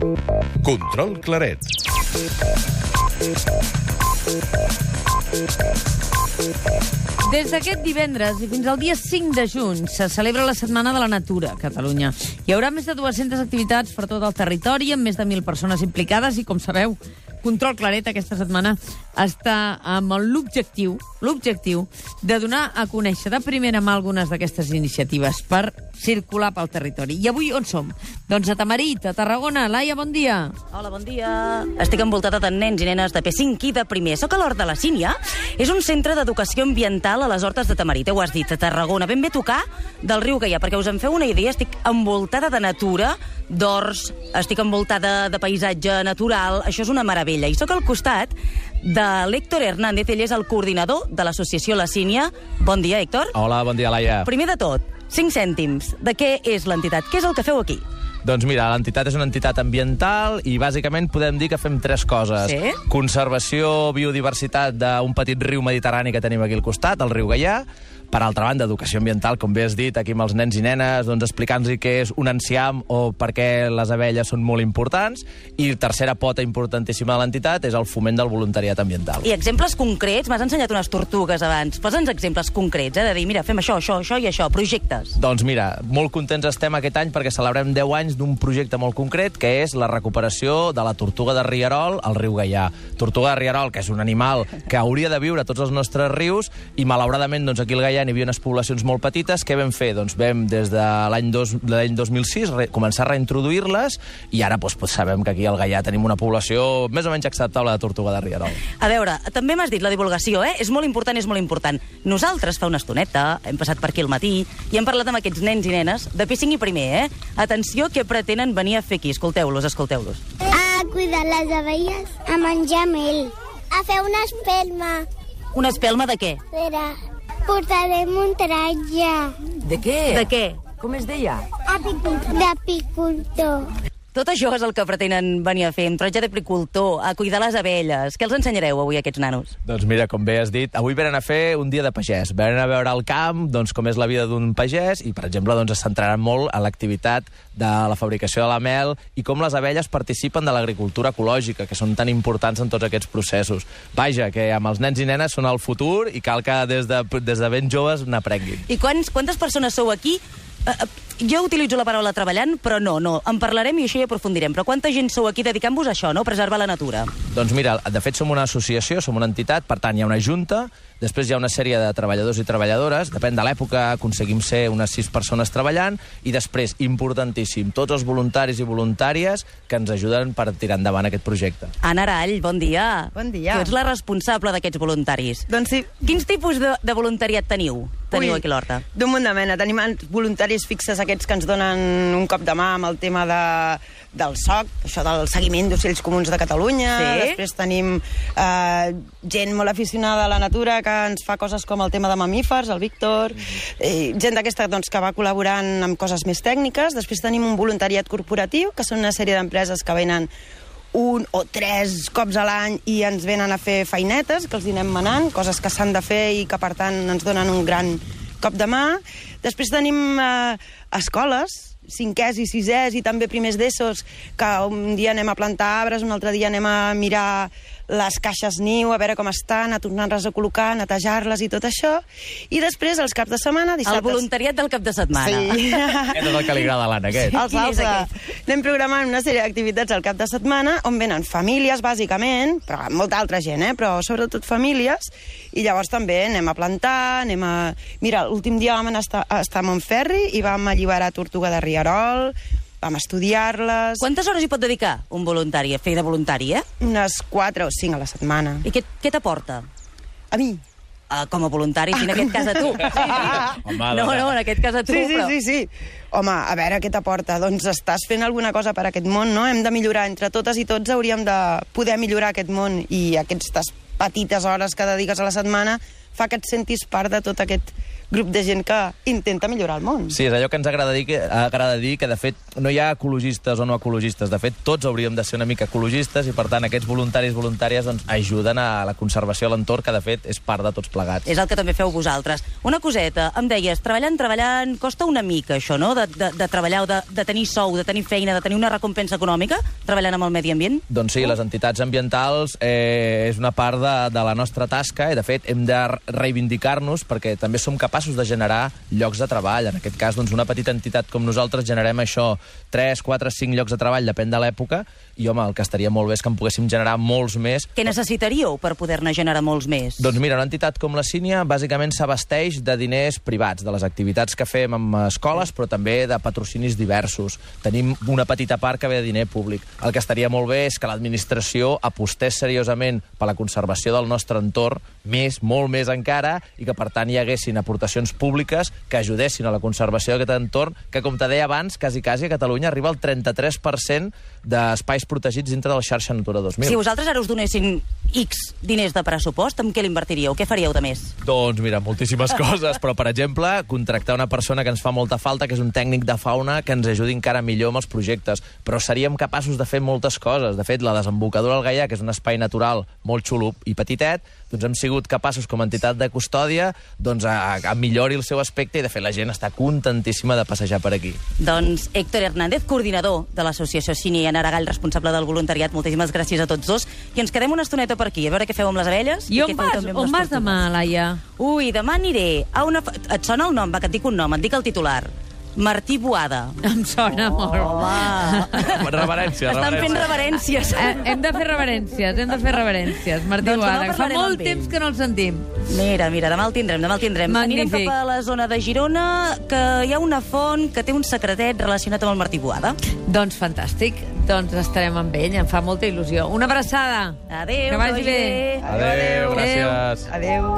Control Claret. Des d'aquest divendres i fins al dia 5 de juny se celebra la Setmana de la Natura a Catalunya. Hi haurà més de 200 activitats per tot el territori, amb més de 1.000 persones implicades i, com sabeu, Control Claret aquesta setmana està amb l'objectiu l'objectiu de donar a conèixer de primera mà algunes d'aquestes iniciatives per circular pel territori. I avui on som? Doncs a Tamarit, a Tarragona. Laia, bon dia. Hola, bon dia. Estic envoltada de nens i nenes de P5 i de primer. Soc a l'Hort de la Sínia. És un centre d'educació ambiental a les Hortes de Tamarit, ho has dit, a Tarragona. Ben bé tocar del riu Gaià, perquè us en feu una idea, estic envoltada de natura, d'horts, estic envoltada de paisatge natural, això és una meravella. I sóc al costat de l'Héctor Hernández, ell és el coordinador de l'associació La Sínia. Bon dia, Héctor. Hola, bon dia, Laia. Primer de tot, 5 cèntims. De què és l'entitat? Què és el que feu aquí? Doncs mira, l'entitat és una entitat ambiental i bàsicament podem dir que fem tres coses. Sí? Conservació, biodiversitat d'un petit riu mediterrani que tenim aquí al costat, el riu Gaià. Per altra banda, educació ambiental, com bé has dit, aquí amb els nens i nenes, doncs explicant-los què és un enciam o per què les abelles són molt importants. I tercera pota importantíssima de l'entitat és el foment del voluntariat ambiental. I exemples concrets? M'has ensenyat unes tortugues abans. Posa'ns exemples concrets, eh? De dir, mira, fem això, això, això i això, projectes. Doncs mira, molt contents estem aquest any perquè celebrem 10 anys d'un projecte molt concret que és la recuperació de la tortuga de Rierol al riu Gaià. Tortuga de Rierol, que és un animal que hauria de viure a tots els nostres rius i malauradament doncs, aquí al Gaià n'hi havia unes poblacions molt petites. Què vam fer? Doncs vam des de l'any dos- de l'any 2006 re, començar a reintroduir-les i ara doncs, doncs, sabem que aquí al Gaià tenim una població més o menys acceptable de tortuga de Rierol. A veure, també m'has dit la divulgació, eh? És molt important, és molt important. Nosaltres fa una estoneta hem passat per aquí al matí i hem parlat amb aquests nens i nenes de P5 i primer, eh? Atenció, què pretenen venir a fer aquí? Escolteu-los, escolteu-los. A cuidar les abelles, a menjar mel, a fer una espelma. Una espelma de què? Espera, portarem un traje De què? De què? Com es deia? d'apicultor. Tot això és el que pretenen venir a fer, un tratge d'apicultor, a cuidar les abelles. Què els ensenyareu avui a aquests nanos? Doncs mira, com bé has dit, avui venen a fer un dia de pagès. Venen a veure el camp, doncs, com és la vida d'un pagès, i, per exemple, doncs, es centraran molt en l'activitat de la fabricació de la mel i com les abelles participen de l'agricultura ecològica, que són tan importants en tots aquests processos. Vaja, que amb els nens i nenes són el futur i cal que des de, des de ben joves n'aprenguin. I quants, quantes persones sou aquí? Jo utilitzo la paraula treballant, però no, no. En parlarem i això hi aprofundirem. Però quanta gent sou aquí dedicant-vos a això, no? Preservar la natura. Doncs mira, de fet som una associació, som una entitat, per tant hi ha una junta, després hi ha una sèrie de treballadors i treballadores, depèn de l'època aconseguim ser unes sis persones treballant, i després, importantíssim, tots els voluntaris i voluntàries que ens ajuden per tirar endavant aquest projecte. Anna Arall, bon dia. Bon dia. Tu ets la responsable d'aquests voluntaris. Doncs sí, Quins tipus de, de voluntariat teniu? Teniu Ui, aquí l'Horta? D'un munt de mena. Tenim voluntaris fixes aquests que ens donen un cop de mà amb el tema de, del SOC, això del seguiment d'ocells comuns de Catalunya. Sí. Després tenim eh, gent molt aficionada a la natura que ens fa coses com el tema de mamífers, el Víctor, eh, gent d'aquesta doncs, que va col·laborant amb coses més tècniques. Després tenim un voluntariat corporatiu, que són una sèrie d'empreses que venen un o tres cops a l'any i ens venen a fer feinetes, que els hi anem manant, coses que s'han de fer i que, per tant, ens donen un gran cop de mà. Després tenim eh, escoles, cinquers i sisès i també primers d'ESOs, que un dia anem a plantar arbres, un altre dia anem a mirar les caixes niu, a veure com estan, a tornar-les a col·locar, netejar-les i tot això. I després, els caps de setmana, El dissabtes... voluntariat del cap de setmana. Sí. Aquest és el que li agrada a l'Anna, aquest. Els Quin és altres. Anem programant una sèrie d'activitats al cap de setmana on venen famílies, bàsicament, però amb molta altra gent, eh? però sobretot famílies, i llavors també anem a plantar, anem a... Mira, l'últim dia vam anar a estar, a estar a Montferri i vam alliberar tortuga de Rierol, vam estudiar-les... Quantes hores hi pot dedicar un voluntari a fer de voluntari, eh? Unes 4 o 5 a la setmana. I què, què t'aporta? A mi? Uh, com a voluntari, si en aquest cas a tu. Sí, Home, no, no, en aquest cas a tu, Sí, sí, però... sí, sí. Home, a veure què t'aporta. Doncs estàs fent alguna cosa per aquest món, no? Hem de millorar. Entre totes i tots hauríem de poder millorar aquest món i aquestes petites hores que dediques a la setmana fa que et sentis part de tot aquest grup de gent que intenta millorar el món. Sí, és allò que ens agrada dir, que, agrada dir que, de fet, no hi ha ecologistes o no ecologistes. De fet, tots hauríem de ser una mica ecologistes i, per tant, aquests voluntaris voluntàries doncs, ajuden a la conservació de l'entorn, que, de fet, és part de tots plegats. És el que també feu vosaltres. Una coseta, em deies, treballant, treballant, costa una mica això, no?, de, de, de treballar o de, de tenir sou, de tenir feina, de tenir una recompensa econòmica, treballant amb el medi ambient? Doncs sí, les entitats ambientals eh, és una part de, de la nostra tasca i, de fet, hem de reivindicar-nos perquè també som capaços de generar llocs de treball. En aquest cas, doncs, una petita entitat com nosaltres generem això, 3, 4, 5 llocs de treball, depèn de l'època, i, home, el que estaria molt bé és que en poguéssim generar molts més. Què necessitaríeu per poder-ne generar molts més? Doncs mira, una entitat com la Sínia bàsicament s'abasteix de diners privats, de les activitats que fem amb escoles, però també de patrocinis diversos. Tenim una petita part que ve de diner públic. El que estaria molt bé és que l'administració apostés seriosament per la conservació del nostre entorn, més, molt més encara, i que, per tant, hi haguessin aportacions públiques que ajudessin a la conservació d'aquest entorn, que, com te deia abans, quasi, quasi a Catalunya arriba al 33% d'espais protegits dintre de la xarxa Natura 2000. Si vosaltres ara us donessin X diners de pressupost, amb què l'invertiríeu? Què faríeu de més? Doncs mira, moltíssimes coses, però per exemple, contractar una persona que ens fa molta falta, que és un tècnic de fauna que ens ajudi encara millor amb els projectes. Però seríem capaços de fer moltes coses. De fet, la desembocadura del Gaià, que és un espai natural molt xulo i petitet, doncs hem sigut capaços com a entitat de custòdia doncs, a, a millori el seu aspecte i de fet la gent està contentíssima de passejar per aquí. Doncs Héctor Hernández, coordinador de l'associació Cini i Aragall, responsable del voluntariat, moltíssimes gràcies a tots dos. I ens quedem una estoneta per aquí, a veure què feu amb les abelles. I on què feu vas, també amb on vas demà. Laia? Ui, demà aniré a una... Et sona el nom? Va, que et dic un nom, et dic el titular. Martí Boada. Em sona molt. Home! Reverència, Estan fent reverències. Eh, hem de fer reverències, hem de fer reverències. Martí Doncs Boada, que fa molt temps que no el sentim. Mira, mira, demà el tindrem, demà el tindrem. Magnífic. Anirem cap a la zona de Girona, que hi ha una font que té un secretet relacionat amb el Martí Boada. Doncs fantàstic. Doncs estarem amb ell, em fa molta il·lusió. Una abraçada. Adéu, Que vagi bé. bé. Adéu, gràcies. Adéu.